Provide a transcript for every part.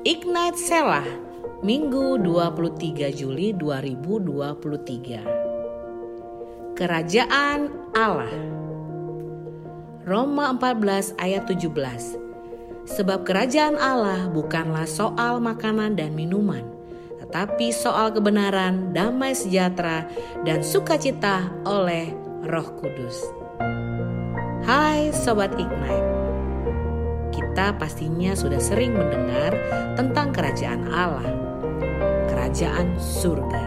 Ignite Selah Minggu 23 Juli 2023 Kerajaan Allah. Roma 14 ayat 17 Sebab kerajaan Allah bukanlah soal makanan dan minuman tetapi soal kebenaran, damai sejahtera, dan sukacita oleh Roh Kudus. Hai Sobat Ignite, kita pastinya sudah sering mendengar tentang kerajaan Allah, kerajaan surga.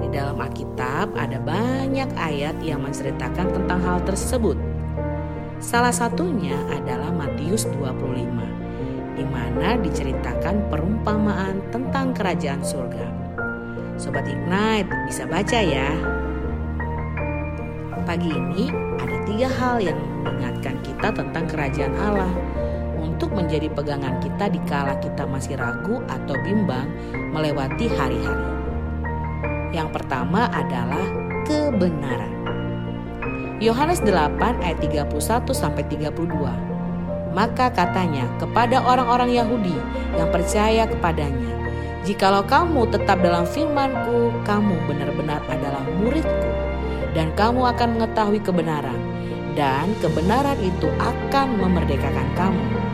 Di dalam Alkitab ada banyak ayat yang menceritakan tentang hal tersebut. Salah satunya adalah Matius 25, di mana diceritakan perumpamaan tentang kerajaan surga. Sobat Ignite bisa baca ya. Pagi ini ada tiga hal yang mengingatkan kita tentang kerajaan Allah untuk menjadi pegangan kita di kala kita masih ragu atau bimbang melewati hari-hari. Yang pertama adalah kebenaran. Yohanes 8 ayat 31 sampai 32. Maka katanya kepada orang-orang Yahudi yang percaya kepadanya, Jikalau kamu tetap dalam firmanku, kamu benar-benar adalah muridku, dan kamu akan mengetahui kebenaran, dan kebenaran itu akan memerdekakan kamu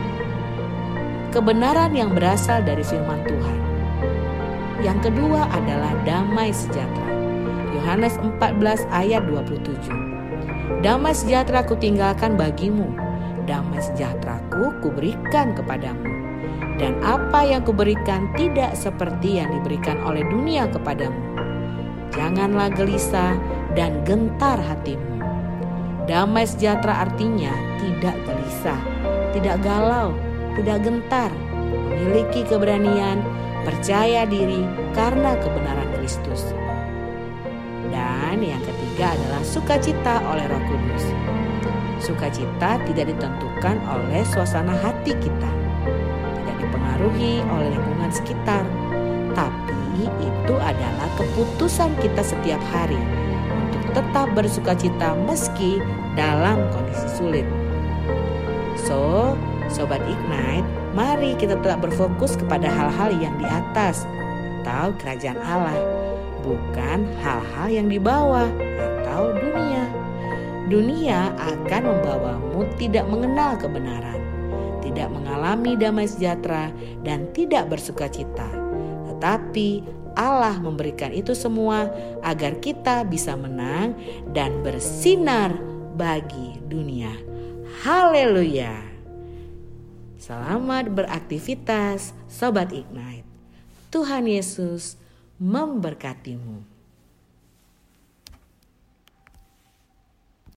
kebenaran yang berasal dari firman Tuhan. Yang kedua adalah damai sejahtera. Yohanes 14 ayat 27. Damai sejahtera ku tinggalkan bagimu, damai sejahteraku kuberikan kepadamu. Dan apa yang kuberikan tidak seperti yang diberikan oleh dunia kepadamu. Janganlah gelisah dan gentar hatimu. Damai sejahtera artinya tidak gelisah, tidak galau, tidak gentar, memiliki keberanian, percaya diri karena kebenaran Kristus. Dan yang ketiga adalah sukacita oleh Roh Kudus. Sukacita tidak ditentukan oleh suasana hati kita, tidak dipengaruhi oleh lingkungan sekitar, tapi itu adalah keputusan kita setiap hari untuk tetap bersukacita meski dalam kondisi sulit. So, Sobat Ignite, mari kita tetap berfokus kepada hal-hal yang di atas atau kerajaan Allah, bukan hal-hal yang di bawah atau dunia. Dunia akan membawamu tidak mengenal kebenaran, tidak mengalami damai sejahtera, dan tidak bersuka cita. Tetapi Allah memberikan itu semua agar kita bisa menang dan bersinar bagi dunia. Haleluya! Selamat beraktivitas, Sobat Ignite. Tuhan Yesus memberkatimu.